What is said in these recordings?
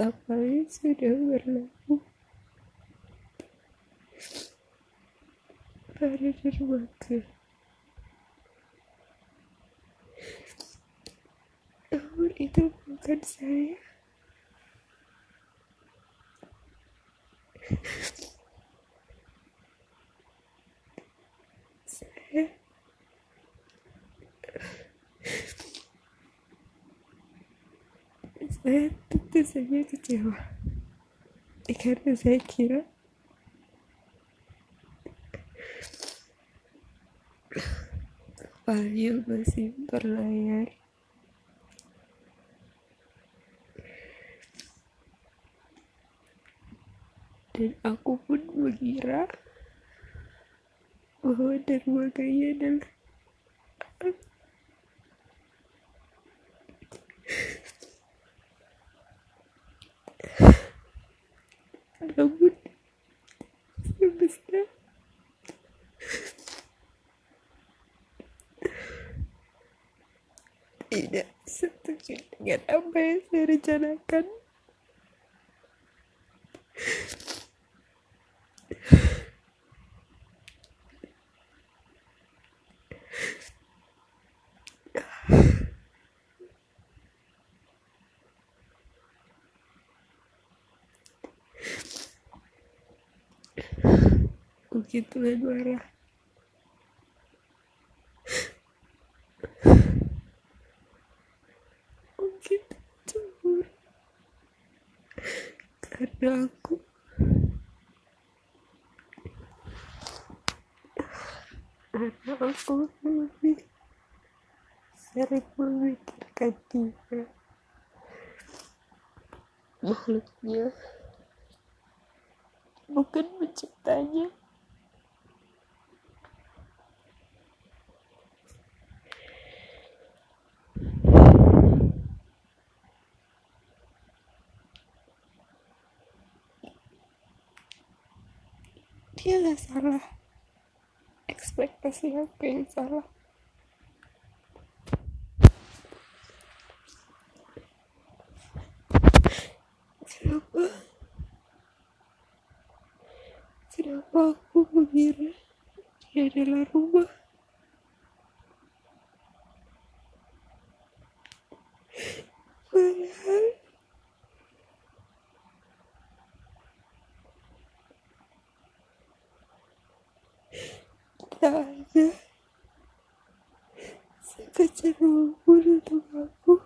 kapalnya sudah berlalu pada dermaga namun itu bukan saya saya tentu saja kecewa karena saya kira kapalnya masih berlayar dan aku pun mengira bahwa dermaganya adalah semesta tidak setuju dengan apa yang saya rencanakan mungkin Tuhan marah mungkin cemburu. Karena aku. Karena aku lebih sering memikirkan dia. Makhluknya. Bukan menciptanya dia gak salah. Ekspektasi aku yang salah. Kenapa kenapa aku mengira dia adalah rumah padahal tak ada sekecil apa pun untuk aku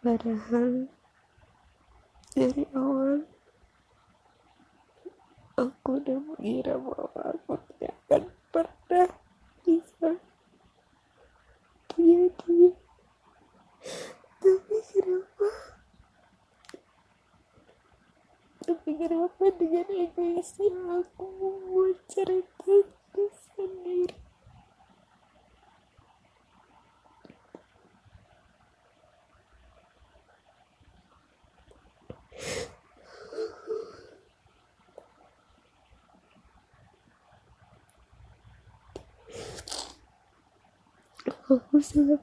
padahal dari awal aku udah mengira bahwa aku tidak akan pernah bisa punya dia tapi kenapa tapi kenapa dengan egoisnya aku membuat cerita itu sendiri aku sangat